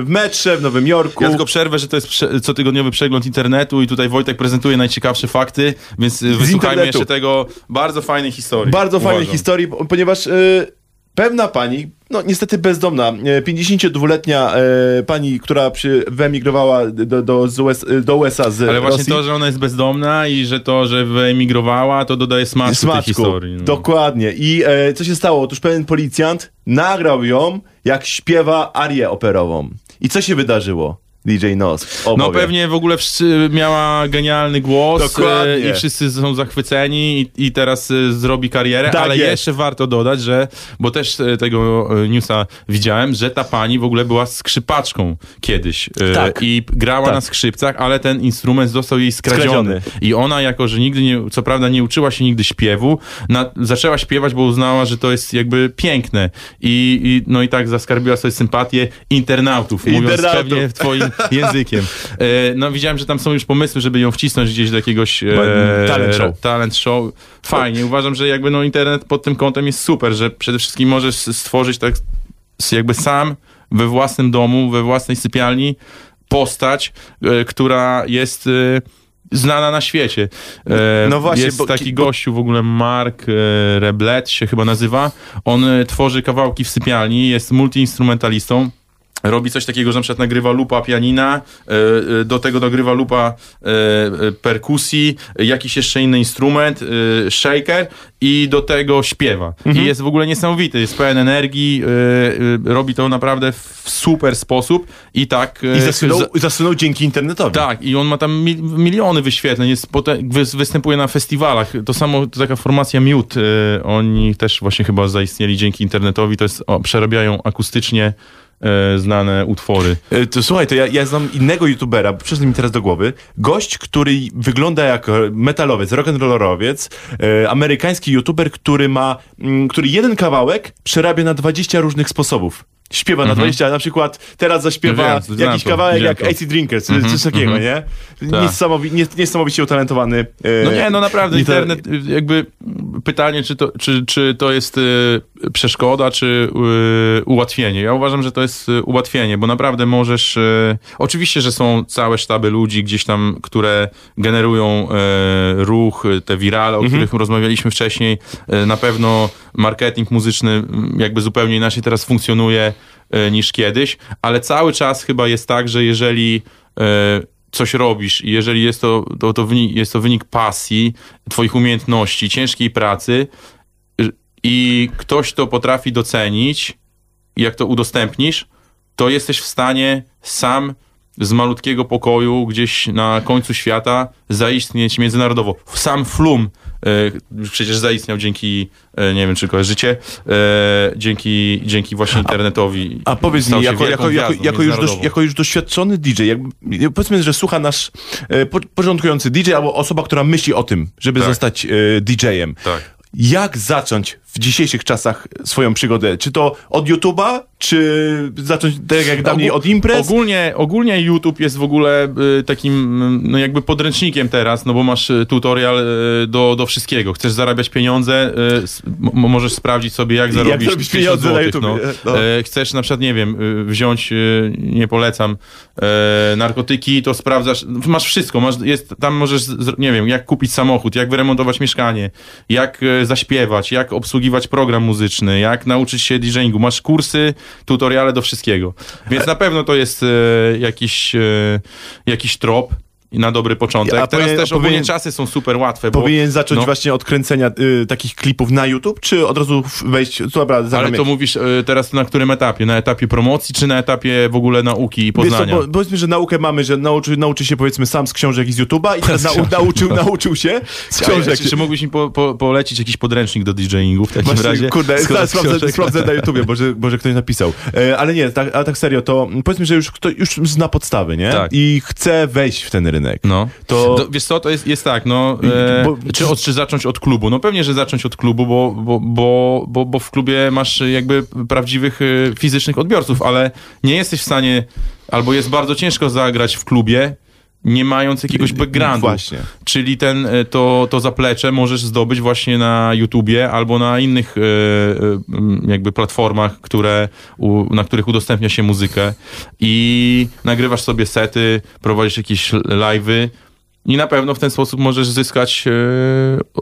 S2: w metrze w Nowym Jorku
S3: Ja tylko przerwę, że to jest prze- cotygodniowy przegląd internetu i tutaj Wojtek prezentuje najciekawsze fakty, więc y, wysłuchajmy
S2: internetu.
S3: jeszcze tego bardzo fajnej historii.
S2: Bardzo fajnej historii, ponieważ e, pewna pani, no niestety bezdomna, e, 52-letnia e, pani, która przy, wyemigrowała do, do, z US, do USA z
S3: Ale właśnie
S2: Rosji.
S3: to, że ona jest bezdomna i że to, że wyemigrowała, to dodaje smaczku, tej
S2: Smaczku,
S3: historii. No.
S2: dokładnie. I e, co się stało? Otóż pewien policjant nagrał ją, jak śpiewa arię operową. I co się wydarzyło? DJ Nos.
S3: No pewnie w ogóle miała genialny głos
S2: Dokładnie.
S3: e, i wszyscy są zachwyceni i, i teraz e, zrobi karierę,
S2: Tak
S3: ale
S2: jest.
S3: jeszcze warto dodać, że, bo też e, tego newsa widziałem, że ta pani w ogóle była skrzypaczką kiedyś
S2: Tak.
S3: i grała
S2: Tak.
S3: na skrzypcach, ale ten instrument został jej skradziony.
S2: Skradziony.
S3: I ona jako, że nigdy nie, co prawda nie uczyła się nigdy śpiewu, na, zaczęła śpiewać, bo uznała, że to jest jakby piękne i, i no i tak zaskarbiła sobie sympatię internautów, mówiąc
S2: Internautów.
S3: pewnie w twoim językiem. E, no widziałem, że tam są już pomysły, żeby ją wcisnąć gdzieś do jakiegoś e,
S2: Talent show.
S3: talent show. Fajnie, uważam, że jakby no internet pod tym kątem jest super, że przede wszystkim możesz stworzyć tak jakby sam we własnym domu, we własnej sypialni postać, e, która jest e, znana na świecie. E,
S2: No właśnie,
S3: jest
S2: bo-
S3: taki
S2: bo-
S3: gościu w ogóle, Mark e, Reblet się chyba nazywa. On e, tworzy kawałki w sypialni, jest multiinstrumentalistą. Robi coś takiego, że na przykład nagrywa lupa pianina, e, e, do tego dogrywa lupa e, perkusji, jakiś jeszcze inny instrument, shaker i do tego śpiewa.
S2: Mhm.
S3: I jest w ogóle niesamowity, jest pełen energii, robi to naprawdę w super sposób i tak...
S2: I zasunął,
S3: za-
S2: zasunął dzięki internetowi.
S3: tak, i on ma tam mi, miliony wyświetleń, jest potem, wy, występuje na festiwalach. To samo, to taka formacja Mute, oni też właśnie chyba zaistnieli dzięki internetowi, to jest, o, przerabiają akustycznie y, znane utwory.
S2: E, To słuchaj, to ja, ja znam innego youtubera, przyszedł mi teraz do głowy. Gość, który wygląda jak metalowiec, rock'n'rollerowiec, e, amerykański youtuber, który ma, mm, który jeden kawałek przerabia na 20 różnych sposobów. Śpiewa na 20, na przykład teraz zaśpiewa
S3: Mhm. Wiem,
S2: jakiś
S3: to,
S2: kawałek jak.
S3: Mhm,
S2: AC Drinkers, czy coś takiego, nie?
S3: Tak.
S2: Niesamowi, nie, niesamowicie utalentowany. e,
S3: No nie, no naprawdę
S2: to-
S3: internet, jakby pytanie, czy to, czy, czy to jest y, przeszkoda, czy y, ułatwienie. Ja uważam, że to jest y, ułatwienie, bo naprawdę możesz... Oczywiście, że są całe sztaby ludzi gdzieś tam, które generują ruch, te wirale, o których rozmawialiśmy wcześniej. Na pewno marketing muzyczny jakby zupełnie inaczej teraz funkcjonuje niż kiedyś, ale cały czas chyba jest tak, że jeżeli y, coś robisz i jeżeli jest to, to, to wynik, jest to wynik pasji, twoich umiejętności, ciężkiej pracy y, i ktoś to potrafi docenić, jak to udostępnisz, to jesteś w stanie sam z malutkiego pokoju gdzieś na końcu świata zaistnieć międzynarodowo. Sam Flum e, przecież zaistniał dzięki, e, nie wiem czy kojarzycie, e, dzięki, dzięki właśnie internetowi.
S2: A powiedz
S3: Stał
S2: mi, jako, jako, jako, jako, już jako już doświadczony DJ, jakby, powiedzmy, że słucha nasz e, po, porządkujący DJ albo osoba, która myśli o tym, żeby
S3: Tak.
S2: zostać e, DJ-em.
S3: Tak.
S2: Jak zacząć w dzisiejszych czasach swoją przygodę? Czy to od YouTube'a, czy zacząć tak jak dawniej
S3: Ogó-
S2: od imprez?
S3: Ogólnie, ogólnie YouTube jest w ogóle y, takim y, no jakby podręcznikiem teraz, no bo masz y, tutorial y, do, do wszystkiego. Chcesz zarabiać pieniądze, y, s- m- możesz sprawdzić sobie jak zarobić
S2: zarobić
S3: tysiąc
S2: pieniądze na
S3: złotych,
S2: YouTubie,
S3: No.
S2: no.
S3: E, Chcesz na przykład, nie wiem, y, wziąć, y, nie polecam, e, narkotyki, to sprawdzasz, masz wszystko, masz, jest, tam możesz, z- nie wiem, jak kupić samochód, jak wyremontować mieszkanie, jak e, zaśpiewać, jak obsługiwać program muzyczny, jak nauczyć się DJingu. Masz kursy, tutoriale do wszystkiego. Więc na pewno to jest e, jakiś, e, jakiś trop na dobry początek.
S2: A
S3: Teraz
S2: powinien-
S3: też ogólnie
S2: powinien-
S3: czasy są super łatwe, bo,
S2: Powinien zacząć
S3: no.
S2: właśnie od kręcenia y, takich klipów na YouTube, czy od razu wejść, co dobra,
S3: ale to mówisz e, teraz na którym etapie? Na etapie promocji, czy na etapie w ogóle nauki i
S2: Wiesz co,
S3: poznania?
S2: bo, powiedzmy, że naukę mamy, że nauczy, nauczy się powiedzmy sam z książek i z YouTube'a i teraz nau, nauczył,
S3: no.
S2: nauczył się z książek.
S3: Czy, czy mógłbyś mi po, po, polecić jakiś podręcznik do DJingu w takim
S2: Właśnie,
S3: razie?
S2: kurde, sprawdzę, sprawdzę na YouTubie, może, może ktoś napisał. E, ale nie, tak, ale tak serio, to powiedzmy, że już ktoś już zna podstawy, nie?
S3: Tak.
S2: I chce wejść w ten rynek. Rynek.
S3: No.
S2: To-
S3: To... wiesz co, to jest, jest tak, no, e,
S2: Bo-
S3: czy, od, czy zacząć od klubu? No pewnie, że zacząć od klubu, bo, bo, bo, bo, bo w klubie masz jakby prawdziwych e, fizycznych odbiorców, ale nie jesteś w stanie, albo jest bardzo ciężko zagrać w klubie, nie mając jakiegoś backgroundu.
S2: Właśnie.
S3: Czyli ten, e, to, to zaplecze możesz zdobyć właśnie na YouTubie albo na innych jakby platformach, które, na których udostępnia się muzykę i nagrywasz sobie sety, prowadzisz jakieś live'y i na pewno w ten sposób możesz zyskać e,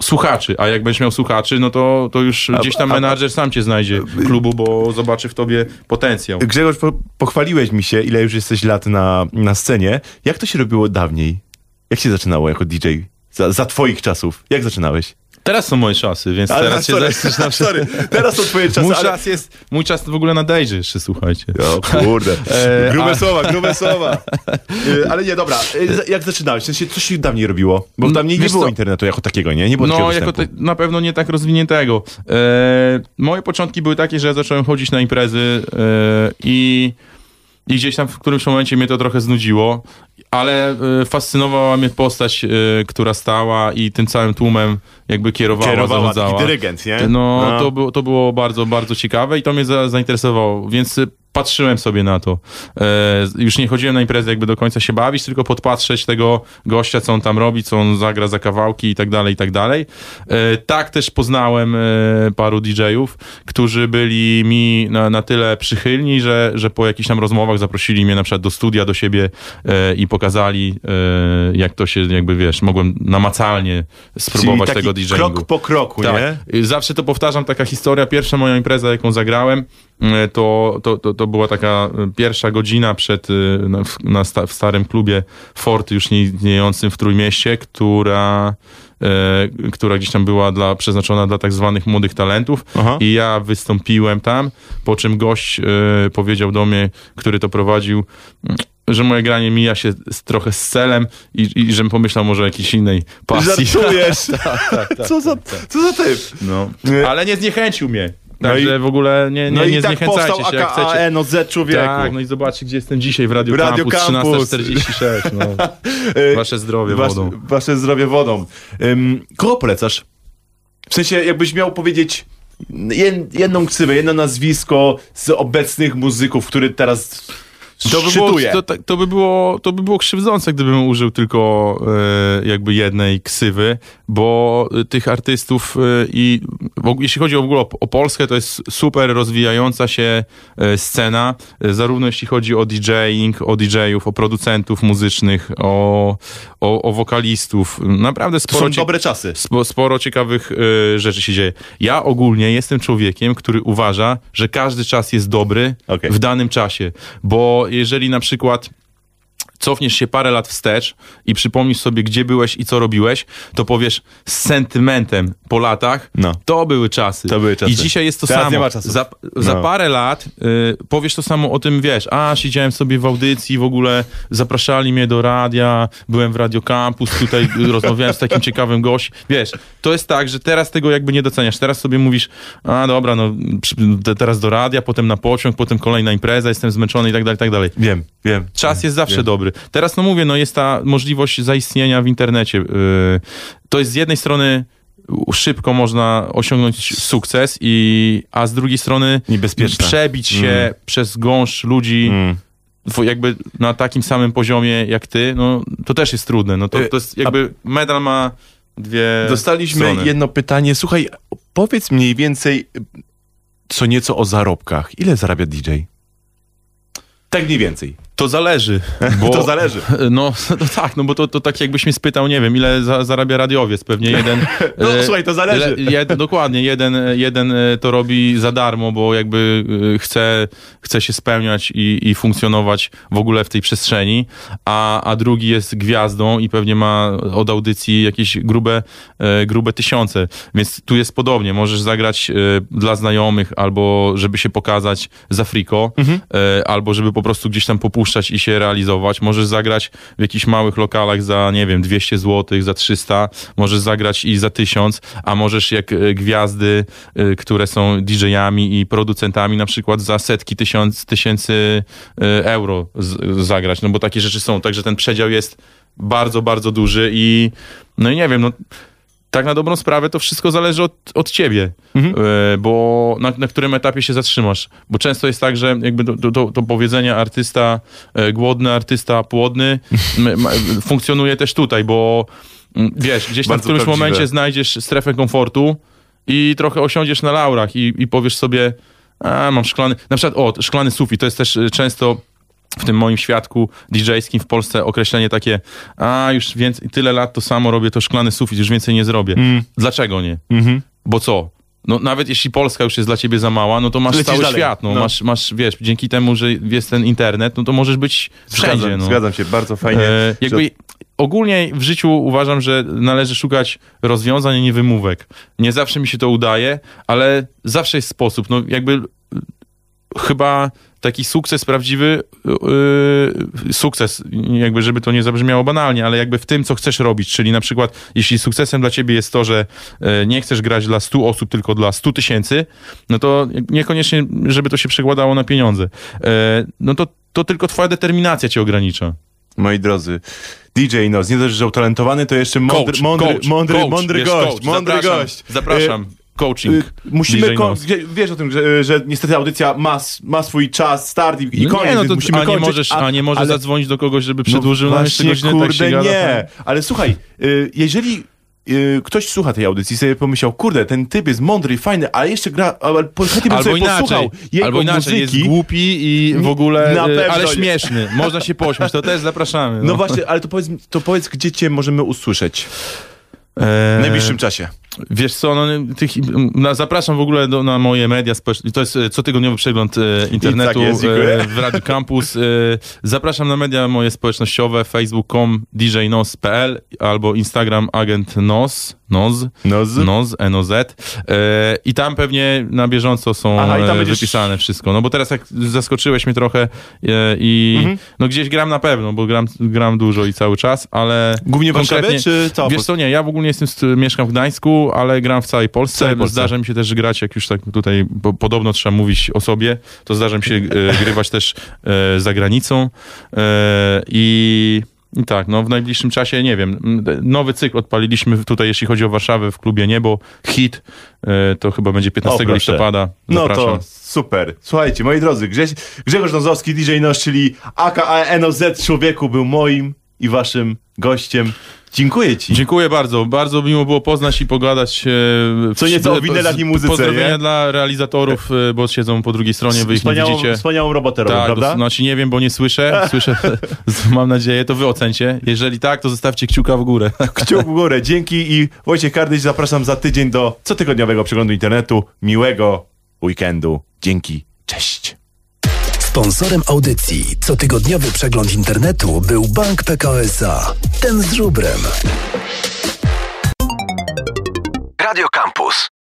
S3: słuchaczy, a jak będziesz miał słuchaczy, no to, to już gdzieś tam
S2: a-
S3: menadżer sam cię znajdzie klubu, bo zobaczy w tobie potencjał.
S2: Grzegorz, po, pochwaliłeś mi się, ile już jesteś lat na, na scenie. Jak to się robiło dawniej? Jak się zaczynało jako DJ? Za, za twoich czasów. Jak zaczynałeś?
S3: Teraz są moje czasy, więc teraz się
S2: sorry,
S3: zaczyna
S2: sorry, teraz to twoje czasy,
S3: Mój
S2: ale...
S3: czas jest, mój czas w ogóle nadejdzie jeszcze, słuchajcie.
S2: O kurde,
S3: E,
S2: grube
S3: a-
S2: słowa, grube słowa. E, Ale nie, dobra, e, jak zaczynałeś? W sensie, co się dawniej robiło? Bo dawniej nie
S3: wiesz
S2: było
S3: co?
S2: internetu jako takiego, nie? Nie było takiego
S3: No, jako te, na pewno nie tak rozwiniętego. E, moje początki były takie, że ja zacząłem chodzić na imprezy e, i, i gdzieś tam w którymś momencie mnie to trochę znudziło, ale e, fascynowała mnie postać, e, która stała i tym całym tłumem jakby kierowała,
S2: Kierowała,
S3: zarządzała.
S2: dyrygent, nie?
S3: No,
S2: No.
S3: To, było, to było bardzo, bardzo ciekawe i to mnie za, zainteresowało, więc y, patrzyłem sobie na to. E, już nie chodziłem na imprezę jakby do końca się bawić, tylko podpatrzeć tego gościa, co on tam robi, co on zagra za kawałki i tak dalej, i tak dalej. E, tak też poznałem e, paru DJ-ów, którzy byli mi na, na tyle przychylni, że, że po jakichś tam rozmowach zaprosili mnie na przykład do studia, do siebie i pokazali, jak to się jakby, wiesz, mogłem namacalnie spróbować tego DJ-ingu.
S2: krok po kroku, nie?
S3: Tak. Y, Zawsze to powtarzam, taka historia. Pierwsza moja impreza, jaką zagrałem, to, to, to, to była taka y, pierwsza godzina przed, y, na, w, na sta, w starym klubie Fort, już nie istniejącym w Trójmieście, która, y, która gdzieś tam była dla, przeznaczona dla tak zwanych młodych talentów.
S2: Aha.
S3: I ja wystąpiłem tam, po czym gość y, powiedział do mnie, który to prowadził, y, że moje granie mija się z, trochę z celem i, i żebym pomyślał może o jakiejś innej pasji.
S2: Żartujesz.
S3: tak, tak,
S2: co, za, co za typ?
S3: no. Ale nie zniechęcił mnie.
S2: No
S3: Także
S2: i-
S3: w ogóle nie, nie,
S2: No
S3: nie
S2: tak
S3: zniechęcajcie się, jak chcecie.
S2: AKAN OZ człowieku.
S3: Tak, no i zobaczcie, gdzie jestem dzisiaj w Radio,
S2: Radio
S3: Campus,
S2: Campus.
S3: 13.46. No.
S2: E,
S3: Wasze zdrowie
S2: wasz-
S3: wodą.
S2: Wasze zdrowie wodą. Ym, kogo polecasz? W sensie, jakbyś miał powiedzieć jed, jedną ksywę, jedno nazwisko z obecnych muzyków, który teraz
S3: To by, było, to, to, by było, to by było krzywdzące, gdybym użył tylko e, jakby jednej ksywy, bo e, tych artystów e, i ogóle- jeśli chodzi w ogóle o, o Polskę, to jest super rozwijająca się e, scena, e, zarówno jeśli chodzi o DJing, o DJ-ów, o producentów muzycznych, o, o, o wokalistów. Naprawdę
S2: To
S3: sporo
S2: są
S3: cie-
S2: dobre czasy.
S3: Spo, sporo ciekawych y, rzeczy się dzieje. Ja ogólnie jestem człowiekiem, który uważa, że każdy czas jest dobry
S2: Okej.
S3: w danym czasie. Bo jeżeli na przykład cofniesz się parę lat wstecz i przypomnisz sobie, gdzie byłeś i co robiłeś, to powiesz z sentymentem po latach,
S2: No.
S3: to były czasy.
S2: To były czasy.
S3: I dzisiaj jest to
S2: Teraz
S3: samo.
S2: nie ma czasów.
S3: Za, za
S2: No.
S3: parę lat y, powiesz to samo o tym, wiesz, a siedziałem sobie w audycji, w ogóle zapraszali mnie do radia, byłem w Radio Campus, tutaj rozmawiałem z takim ciekawym gościem. Wiesz, to jest tak, że teraz tego jakby nie doceniasz. Teraz sobie mówisz, a dobra, no teraz do radia, potem na pociąg, potem kolejna impreza, jestem zmęczony i tak dalej, i tak dalej.
S2: Wiem, wiem.
S3: Czas jest zawsze
S2: Wiem.
S3: dobry. Teraz, no mówię, no jest ta możliwość zaistnienia w internecie. Yy, To jest z jednej strony szybko można osiągnąć sukces, i, a z drugiej strony przebić się
S2: Mm.
S3: przez gąszcz ludzi
S2: Mm.
S3: jakby na takim samym poziomie jak ty, no to też jest trudne. No to,
S2: Y,
S3: to jest jakby medal ma dwie
S2: Dostaliśmy
S3: strony.
S2: jedno pytanie. Słuchaj, powiedz mniej więcej co nieco o zarobkach. Ile zarabia DJ? Tak mniej więcej.
S3: To zależy. Bo,
S2: To zależy.
S3: No, no tak, no bo to, to tak jakbyś mnie spytał, nie wiem, ile za, zarabia radiowiec, pewnie jeden...
S2: No,
S3: e,
S2: słuchaj, to zależy.
S3: Le, jed, dokładnie, jeden, jeden e, to robi za darmo, bo jakby e, chce, chce się spełniać i, i funkcjonować w ogóle w tej przestrzeni, a, a drugi jest gwiazdą i pewnie ma od audycji jakieś grube, e, grube tysiące, więc tu jest podobnie, możesz zagrać dla znajomych albo żeby się pokazać za friko, e, albo żeby po prostu gdzieś tam popuszczać i się realizować, możesz zagrać w jakichś małych lokalach za, nie wiem, 200 zł, za 300, możesz zagrać i za 1000, a możesz jak e, gwiazdy, e, które są DJ-ami i producentami na przykład za setki tysiąc, tysięcy e, euro z, zagrać, no bo takie rzeczy są, także ten przedział jest bardzo, bardzo duży i no i nie wiem, no tak na dobrą sprawę to wszystko zależy od, od ciebie, e, bo na, na którym etapie się zatrzymasz. Bo często jest tak, że jakby to, to- to, powiedzenie artysta e, głodny, artysta płodny funkcjonuje też tutaj, bo mm, wiesz, gdzieś tam w którymś
S2: prawdziwe.
S3: momencie znajdziesz strefę komfortu i trochę osiądziesz na laurach i, i powiesz sobie, a mam szklany, na przykład o, szklany sufit, to jest też e, często w tym moim świadku DJ-skim w Polsce określenie takie, a już więcej, tyle lat to samo robię, to szklany sufit, już więcej nie zrobię.
S2: Mm.
S3: Dlaczego nie?
S2: Mhm.
S3: Bo co? No nawet jeśli Polska już jest dla ciebie za mała, no to masz
S2: Lecisz
S3: cały
S2: dalej.
S3: świat, no,
S2: No.
S3: Masz, masz, wiesz, dzięki temu, że jest ten internet, no to możesz być wszędzie,
S2: Zgadzam,
S3: no.
S2: zgadzam się, bardzo fajnie.
S3: E, jakby ogólnie w życiu uważam, że należy szukać rozwiązań, a nie wymówek. Nie zawsze mi się to udaje, ale zawsze jest sposób. No jakby chyba taki sukces prawdziwy, yy, sukces, jakby żeby to nie zabrzmiało banalnie, ale jakby w tym, co chcesz robić, czyli na przykład, jeśli sukcesem dla ciebie jest to, że e, nie chcesz grać dla 100 osób, tylko dla 100 tysięcy, no to niekoniecznie, żeby to się przekładało na pieniądze. E, no to, to tylko twoja determinacja cię ogranicza.
S2: Moi drodzy, DJ Nos, nie dość, że utalentowany, to jeszcze mądry,
S3: Coach,
S2: mądry,
S3: coach,
S2: mądry,
S3: coach,
S2: mądry
S3: jest
S2: gość, mądry
S3: zapraszam,
S2: gość.
S3: Zapraszam. Coaching.
S2: Y, Musimy, ko- wiesz o tym, że, że niestety audycja ma, ma swój czas, start i, i
S3: No
S2: koniec,
S3: nie, no to,
S2: musimy
S3: a, nie możesz, a, nie możesz
S2: ale-
S3: zadzwonić do kogoś, żeby
S2: No
S3: przedłużył na jeszcze
S2: właśnie,
S3: godzinę, tak się
S2: kurde,
S3: gada.
S2: nie. Ale słuchaj, y, jeżeli y, ktoś słucha tej audycji i sobie pomyślał, kurde, ten typ jest mądry i fajny, ale jeszcze gra, ale chętnie bym
S3: Albo
S2: sobie
S3: inaczej,
S2: posłuchał jego
S3: albo inaczej,
S2: muzyki.
S3: jest głupi i w ogóle, y,
S2: pewno
S3: ale śmieszny. Można się pośmiać, to też zapraszamy.
S2: No właśnie, ale to powiedz, to powiedz, gdzie cię możemy usłyszeć w najbliższym czasie.
S3: Wiesz co, no, tych, na, zapraszam w ogóle do, na moje media społeczne. To jest e, cotygodniowy przegląd e, internetu
S2: I tak jest,
S3: e, w Radio Campus. E, zapraszam na media moje społecznościowe facebook.com djnos.pl albo Instagram agent nos, nos,
S2: Noz.
S3: nos, NOZ. E, I tam pewnie na bieżąco są
S2: Aha, i tam
S3: e,
S2: będziesz-
S3: wypisane wszystko. No bo teraz jak zaskoczyłeś mnie trochę i
S2: Mhm.
S3: no gdzieś gram na pewno, bo gram, gram dużo i cały czas, ale
S2: Głównie
S3: konkretnie-
S2: czy cała
S3: Wiesz co, nie, ja w ogóle jestem, st- mieszkam w Gdańsku, ale gram w całej Polsce.
S2: całej Polsce.
S3: Zdarza mi się też grać, jak już tak tutaj po, podobno trzeba mówić o sobie, to zdarza mi się e, grywać też e, za granicą e, i... I tak, no w najbliższym czasie, nie wiem, nowy cykl odpaliliśmy tutaj, jeśli chodzi o Warszawę w klubie Niebo, hit, to chyba będzie 15
S2: O,
S3: listopada,
S2: No
S3: zapraszam.
S2: to super. Słuchajcie, moi drodzy, Grześ, Grzegorz Nozowski, DJ Noż, czyli aka NOZ Człowieku był moim i waszym gościem. Dziękuję ci.
S3: Dziękuję bardzo. Bardzo miło było poznać i pogadać. e,
S2: Co nieco o winylach i muzyce,
S3: Pozdrowienia
S2: nie?
S3: dla realizatorów, e, bo siedzą po drugiej stronie, wy ich nie widzicie.
S2: wspaniałą robotę robią,
S3: Tak,
S2: prawda?
S3: znaczy nie wiem, bo nie słyszę. Słyszę, mam nadzieję, to wy ocencie. Jeżeli tak, to zostawcie kciuka w górę.
S2: Kciuk w górę. Dzięki i Wojciech Kardyś zapraszam za tydzień do cotygodniowego przeglądu internetu. Miłego weekendu. Dzięki. Cześć.
S1: Sponsorem audycji cotygodniowy przegląd internetu był Bank PKO SA. Ten z żubrem. Radio Campus.